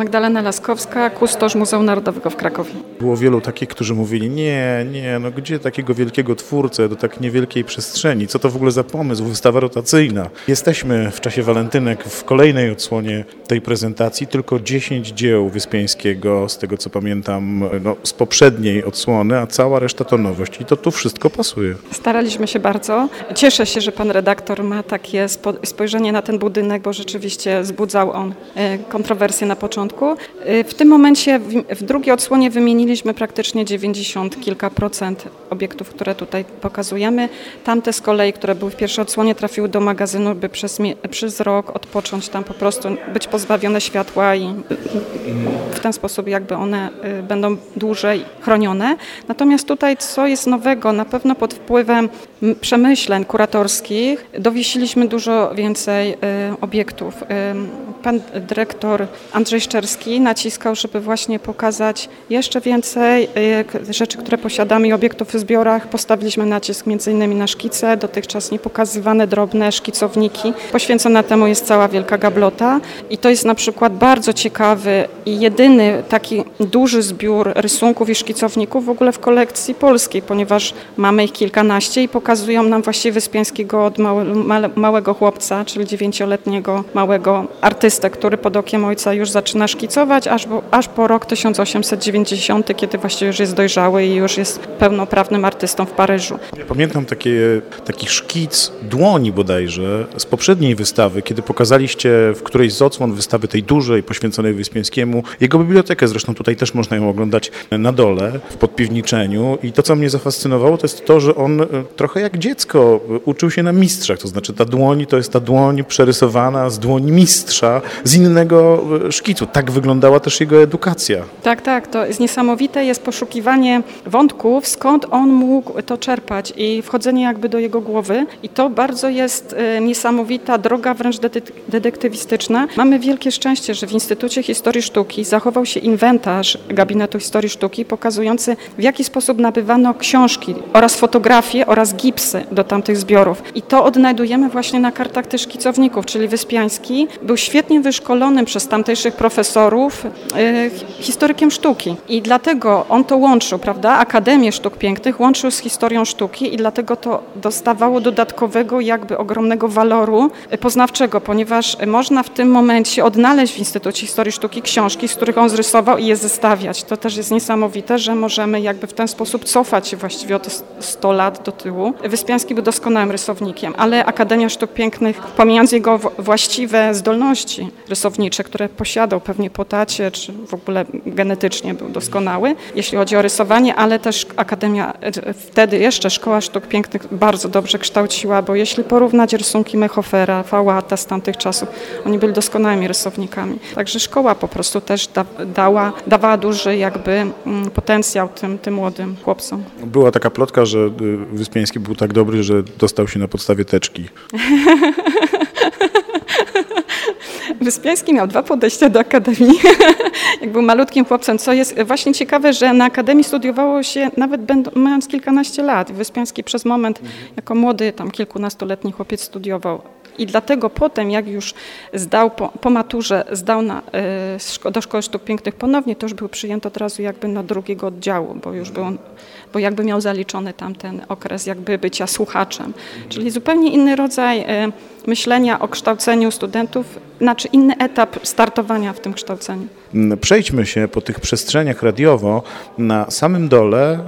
Magdalena Laskowska, kustosz Muzeum Narodowego w Krakowie. Było wielu takich, którzy mówili, nie, nie, no gdzie takiego wielkiego twórcę do tak niewielkiej przestrzeni, co to w ogóle za pomysł, wystawa rotacyjna. Jesteśmy w czasie walentynek w kolejnej odsłonie tej prezentacji, tylko 10 dzieł Wyspiańskiego, z tego co pamiętam, no, z poprzedniej odsłony, a cała reszta to nowość i to tu wszystko pasuje. Staraliśmy się bardzo. Cieszę się, że pan redaktor ma takie spojrzenie na ten budynek, bo rzeczywiście wzbudzał on e, kontrowersje na początku. E, w tym momencie w drugiej odsłonie wymieniliśmy praktycznie 90 kilka procent obiektów, które tutaj pokazujemy. Tamte z kolei, które były w pierwszej odsłonie, trafiły do magazynu, by przez, przez rok odpocząć tam po prostu, być pozbawione światła i w ten sposób jakby one e, będą dłużej chronione. Natomiast tutaj co jest nowego, na pewno pod wpływem przemyśleń kuratorskich dowiesiliśmy dużo więcej obiektów. Pan dyrektor Andrzej Szczerski naciskał, żeby właśnie pokazać jeszcze więcej rzeczy, które posiadamy i obiektów w zbiorach. Postawiliśmy nacisk m.in. na szkice, dotychczas niepokazywane drobne szkicowniki. Poświęcona temu jest cała wielka gablota i to jest na przykład bardzo ciekawy i jedyny taki duży zbiór rysunków i szkicowników w ogóle w kolekcji polskiej, ponieważ mamy ich kilkanaście i pokazują nam właściwie Wyspiańskiego od małego chłopca, czyli dziewięcioletniego małego artystę, który pod okiem ojca już zaczyna szkicować, aż, aż po rok 1890, kiedy właściwie już jest dojrzały i już jest pełnoprawnym artystą w Paryżu. Ja pamiętam takie, taki szkic dłoni bodajże z poprzedniej wystawy, kiedy pokazaliście w którejś z odsłon wystawy tej dużej, poświęconej Wyspiańskiemu, jego bibliotekę, zresztą tutaj też można ją oglądać na dole, w podpiwniczeniu i to, co mnie zafascynowało, to jest to, że on e, trochę jak dziecko uczył się na mistrzach, to znaczy ta dłoń to jest ta dłoń przerysowana z dłoni mistrza, z innego e, szkicu. Tak wyglądała też jego edukacja. Tak, tak, to jest niesamowite, jest poszukiwanie wątków, skąd on mógł to czerpać i wchodzenie jakby do jego głowy i to bardzo jest e, niesamowita droga, wręcz detektywistyczna. Mamy wielkie szczęście, że w Instytucie Historii Sztuki zachował się inwentarz Gabinetu Historii Sztuki pokazujący w jaki sposób nabywano książki oraz fotografie oraz gipsy do tamtych zbiorów. I to odnajdujemy właśnie na kartach tych szkicowników, czyli Wyspiański był świetnie wyszkolonym przez tamtejszych profesorów e, historykiem sztuki. I dlatego on to łączył, prawda? Akademię Sztuk Pięknych łączył z historią sztuki i dlatego to dostawało dodatkowego, jakby ogromnego waloru poznawczego, ponieważ można w tym momencie odnaleźć w Instytucie Historii Sztuki książki, z których on zrysował i je zestawiać. To też jest niesamowite, że możemy jakby w ten sposób cofać się właściwie o te 100 lat do tyłu. Wyspiański był doskonałym rysownikiem, ale Akademia Sztuk Pięknych, pomijając jego właściwe zdolności rysownicze, które posiadał pewnie po tacie, czy w ogóle genetycznie był doskonały, jeśli chodzi o rysowanie, ale też Akademia, e, wtedy jeszcze Szkoła Sztuk Pięknych bardzo dobrze kształciła, bo jeśli porównać rysunki Mechofera, Fałata z tamtych czasów, oni byli doskonałymi rysownikami. Także szkoła po prostu też da, dała, dawała duży jakby mm, potencjał tym, tym młodym chłopcom. Była taka plotka, że y, Wyspiański był tak dobry, że dostał się na podstawie teczki. Wyspiański miał dwa podejścia do akademii, jak był malutkim chłopcem, co jest właśnie ciekawe, że na akademii studiowało się nawet mając kilkanaście lat. Wyspiański przez moment jako młody, tam kilkunastoletni chłopiec studiował i dlatego potem, jak już zdał po, po maturze, zdał na, y, do Szkoły Sztuk Pięknych ponownie, to już był przyjęty od razu jakby na drugiego oddziału, bo już był, bo jakby miał zaliczony tamten okres jakby bycia słuchaczem. Czyli zupełnie inny rodzaj y, myślenia o kształceniu studentów, znaczy inny etap startowania w tym kształceniu. Mm, przejdźmy się po tych przestrzeniach radiowo. Na samym dole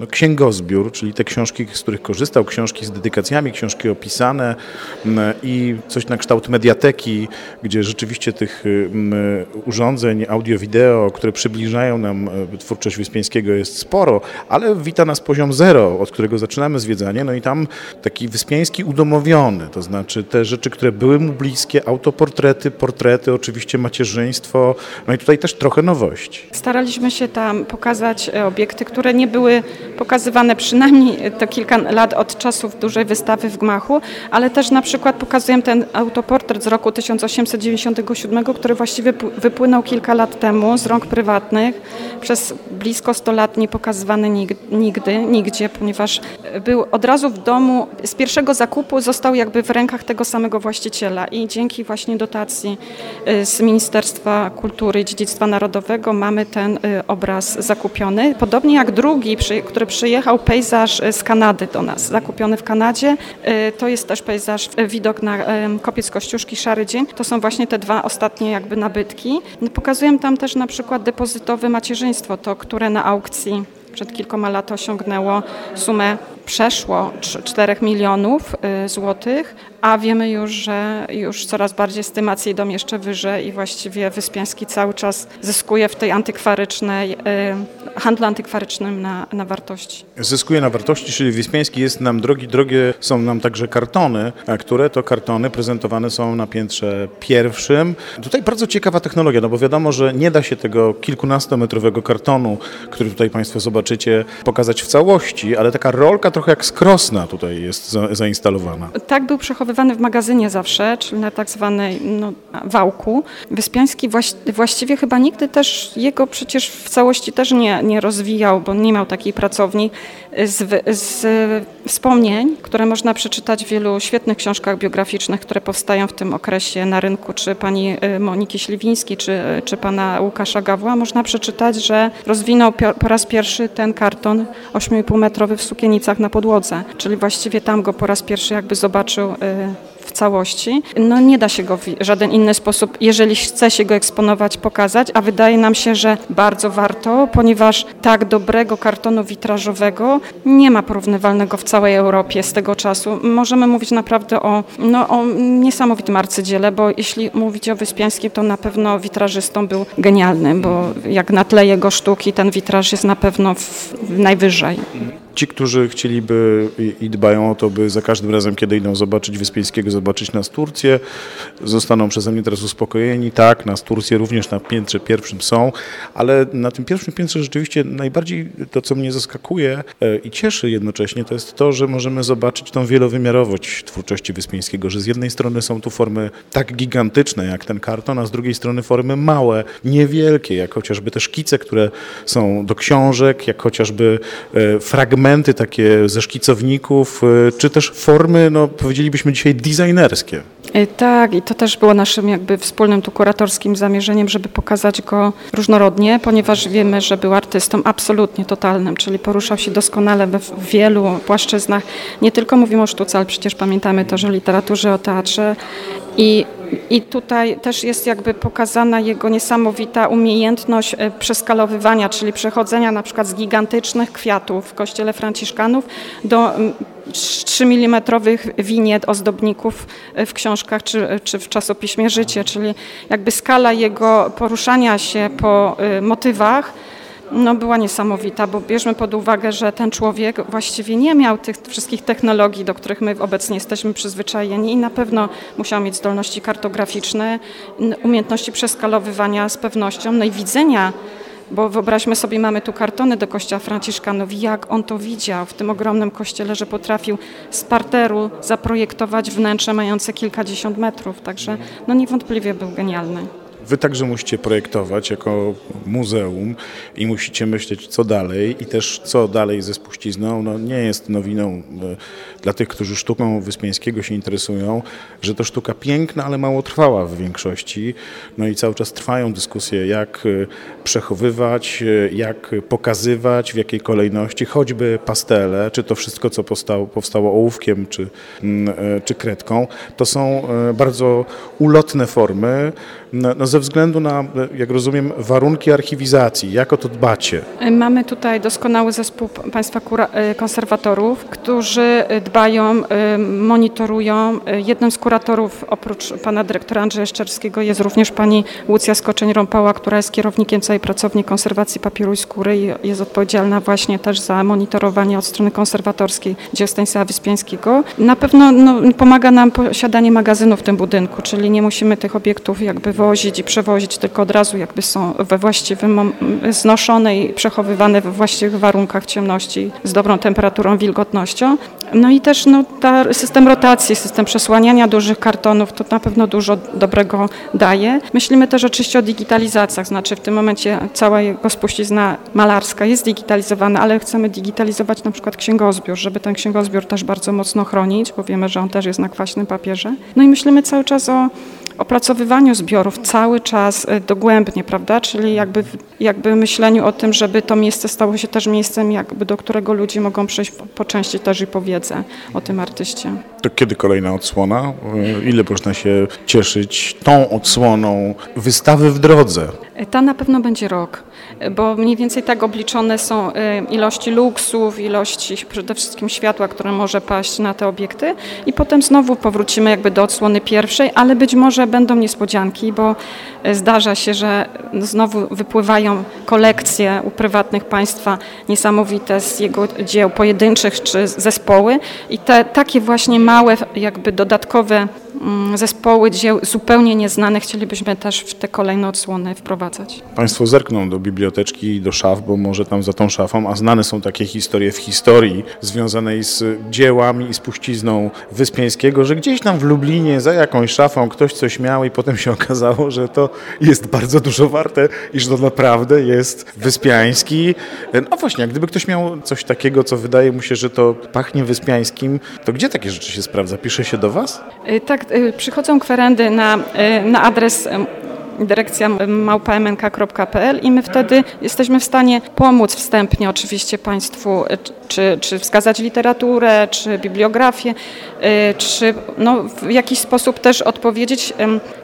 no, księgozbiór, czyli te książki, z których korzystał, książki z dedykacjami, książki opisane i coś na kształt mediateki, gdzie rzeczywiście tych urządzeń audio-wideo, które przybliżają nam e, twórczość Wyspiańskiego jest sporo, ale wita nas poziom zero, od którego zaczynamy zwiedzanie, no i tam taki Wyspiański udomowiony, to znaczy te rzeczy, które były mu bliskie, autoportrety, portrety, oczywiście macierzyństwo, no i tutaj też trochę nowości. Staraliśmy się tam pokazać e, obiekty, które nie były pokazywane przynajmniej to kilka lat od czasów dużej wystawy w Gmachu, ale też na przykład pokazuję ten autoportret z roku 1897, który właściwie wypłynął kilka lat temu z rąk prywatnych, przez blisko 100 lat nie pokazywany nigdy, nigdzie, ponieważ był od razu w domu, z pierwszego zakupu został jakby rękach tego samego właściciela i dzięki właśnie dotacji y, z Ministerstwa Kultury i Dziedzictwa Narodowego mamy ten y, obraz zakupiony. Podobnie jak drugi, który przyjechał, pejzaż z Kanady do nas, zakupiony w Kanadzie. To jest też pejzaż, widok na kopiec Kościuszki, Szary Dzień. To są właśnie te dwa ostatnie jakby nabytki. Pokazuję tam też na przykład depozytowe macierzyństwo, to które na aukcji przed kilkoma laty osiągnęło sumę przeszło 4 milionów y, złotych, a wiemy już, że już coraz bardziej estymacje idą jeszcze wyżej i właściwie Wyspiański cały czas zyskuje w tej antykwarycznej, y, handlu antykwarycznym na, na wartości. Zyskuje na wartości, czyli Wyspiański jest nam drogi, drogie są nam także kartony, które to kartony prezentowane są na piętrze pierwszym. Tutaj bardzo ciekawa technologia, no bo wiadomo, że nie da się tego kilkunastometrowego kartonu, który tutaj Państwo zobaczycie, pokazać w całości, ale taka rolka trochę jak skrosna tutaj jest za, zainstalowana. Tak był przechowywany w magazynie zawsze, czyli na tak zwanej no, wałku. Wyspiański właś, właściwie chyba nigdy też jego przecież w całości też nie, nie rozwijał, bo nie miał takiej pracowni. Z, z wspomnień, które można przeczytać w wielu świetnych książkach biograficznych, które powstają w tym okresie na rynku, czy pani y, Moniki Śliwińskiej, czy, czy pana Łukasza Gawła, można przeczytać, że rozwinął po raz pierwszy ten karton 8,5 metrowy w Sukienicach na podłodze, czyli właściwie tam go po raz pierwszy jakby zobaczył y, w całości. No nie da się go w żaden inny sposób, jeżeli chce się go eksponować, pokazać, a wydaje nam się, że bardzo warto, ponieważ tak dobrego kartonu witrażowego nie ma porównywalnego w całej Europie z tego czasu. Możemy mówić naprawdę o, no, o niesamowitym arcydziele, bo jeśli mówić o Wyspiańskim, to na pewno witrażystą był genialnym, bo jak na tle jego sztuki ten witraż jest na pewno w, w najwyżej. Ci, którzy chcieliby i dbają o to, by za każdym razem, kiedy idą zobaczyć Wyspiańskiego, zobaczyć nas Turcję, zostaną przeze mnie teraz uspokojeni. Tak, nas Turcję również na piętrze pierwszym są, ale na tym pierwszym piętrze rzeczywiście najbardziej to, co mnie zaskakuje e, i cieszy jednocześnie, to jest to, że możemy zobaczyć tą wielowymiarowość twórczości Wyspiańskiego, że z jednej strony są tu formy tak gigantyczne jak ten karton, a z drugiej strony formy małe, niewielkie, jak chociażby te szkice, które są do książek, jak chociażby e, fragmenty fragmenty takie ze szkicowników, y, czy też formy, no powiedzielibyśmy dzisiaj designerskie. Y, tak, i to też było naszym jakby wspólnym tu kuratorskim zamierzeniem, żeby pokazać go różnorodnie, ponieważ wiemy, że był artystą absolutnie totalnym, czyli poruszał się doskonale we wielu płaszczyznach. Nie tylko mówimy o sztuce, ale przecież pamiętamy też o literaturze, o teatrze i i tutaj też jest jakby pokazana jego niesamowita umiejętność e, przeskalowywania, czyli przechodzenia na przykład z gigantycznych kwiatów w kościele franciszkanów do 3 mm winiet ozdobników e, w książkach czy, czy w czasopiśmie Życie, czyli jakby skala jego poruszania się po e, motywach no, była niesamowita, bo bierzmy pod uwagę, że ten człowiek właściwie nie miał tych wszystkich technologii, do których my obecnie jesteśmy przyzwyczajeni i na pewno musiał mieć zdolności kartograficzne, umiejętności przeskalowywania z pewnością, no i widzenia bo wyobraźmy sobie, mamy tu kartony do kościoła Franciszkanów, jak on to widział w tym ogromnym kościele, że potrafił z parteru zaprojektować wnętrze mające kilkadziesiąt metrów, także no niewątpliwie był genialny. Wy także musicie projektować jako muzeum i musicie myśleć, co dalej i też co dalej ze spuścizną. No, nie jest nowiną e, dla tych, którzy sztuką Wyspiańskiego się interesują, że to sztuka piękna, ale mało trwała w większości. No i cały czas trwają dyskusje, jak e, przechowywać, e, jak pokazywać, w jakiej kolejności, choćby pastele, czy to wszystko, co powstało, powstało ołówkiem, czy, mm, czy kredką. To są bardzo ulotne formy, no, no ze względu na, jak rozumiem, warunki archiwizacji. Jak o to dbacie? Mamy tutaj doskonały zespół Państwa e, konserwatorów, którzy dbają, e, monitorują. Jednym z kuratorów, oprócz pana dyrektora Andrzeja Szczerskiego, jest również pani Łucja Skoczeń-Rąpała, która jest kierownikiem całej pracowni konserwacji papieru i skóry i jest odpowiedzialna właśnie też za monitorowanie od strony konserwatorskiej dzieł Stanisława Wyspiańskiego. Na pewno no, pomaga nam posiadanie magazynu w tym budynku, czyli nie musimy tych obiektów jakby wozić przewozić, tylko od razu jakby są we właściwym, znoszone i przechowywane we właściwych warunkach ciemności z dobrą temperaturą, wilgotnością. No i też no, ta system rotacji, system przesłaniania dużych kartonów, to na pewno dużo dobrego daje. Myślimy też oczywiście o digitalizacjach, znaczy w tym momencie cała jego spuścizna malarska jest digitalizowana, ale chcemy digitalizować na przykład księgozbiór, żeby ten księgozbiór też bardzo mocno chronić, bo wiemy, że on też jest na kwaśnym papierze. No i myślimy cały czas o opracowywaniu zbiorów cały czas y, dogłębnie, prawda? Czyli jakby, jakby myśleniu o tym, żeby to miejsce stało się też miejscem, jakby do którego ludzie mogą przyjść po, po części też i po wiedzę o tym artyście. To kiedy kolejna odsłona? Y, ile można się cieszyć tą odsłoną wystawy w drodze? Ta na pewno będzie rok, bo mniej więcej tak obliczone są y, ilości luksów, ilości przede wszystkim światła, które może paść na te obiekty i potem znowu powrócimy jakby do odsłony pierwszej, ale być może będą niespodzianki, bo y, zdarza się, że znowu wypływają kolekcje u prywatnych państwa niesamowite z jego dzieł pojedynczych czy zespoły i te takie właśnie małe jakby dodatkowe zespoły dzieł zupełnie nieznane chcielibyśmy też w te kolejne odsłony wprowadzać. Państwo zerkną do biblioteczki i do szaf, bo może tam za tą szafą, a znane są takie historie w historii związanej z dziełami i spuścizną Wyspiańskiego, że gdzieś tam w Lublinie za jakąś szafą ktoś coś miał i potem się okazało, że to jest bardzo dużo warte i że to naprawdę jest Wyspiański. No właśnie, gdyby ktoś miał coś takiego, co wydaje mu się, że to pachnie Wyspiańskim, to gdzie takie rzeczy się sprawdza? Pisze się do Was? Y, tak, przychodzą kwerendy na, y, na adres dyrekcja małpamnk.pl i my wtedy jesteśmy w stanie pomóc wstępnie oczywiście Państwu, czy, czy wskazać literaturę, czy bibliografię, czy no, w jakiś sposób też odpowiedzieć,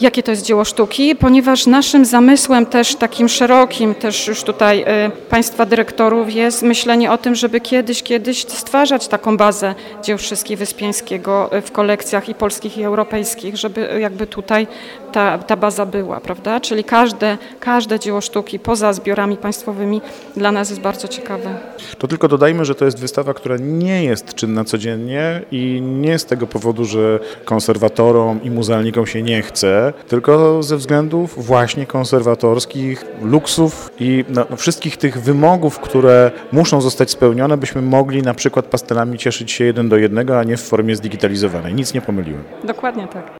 jakie to jest dzieło sztuki, ponieważ naszym zamysłem też takim szerokim, też już tutaj Państwa dyrektorów jest myślenie o tym, żeby kiedyś, kiedyś stwarzać taką bazę dzieł wszystkich Wyspiańskiego w kolekcjach i polskich i europejskich, żeby jakby tutaj ta, ta baza była, prawda? Czyli każde, każde dzieło sztuki poza zbiorami państwowymi dla nas jest bardzo ciekawe. To tylko dodajmy, że to jest wystawa, która nie jest czynna codziennie i nie z tego powodu, że konserwatorom i muzealnikom się nie chce, tylko ze względów właśnie konserwatorskich, luksów i no, wszystkich tych wymogów, które muszą zostać spełnione, byśmy mogli na przykład pastelami cieszyć się jeden do jednego, a nie w formie zdigitalizowanej. Nic nie pomyliłem. Dokładnie tak.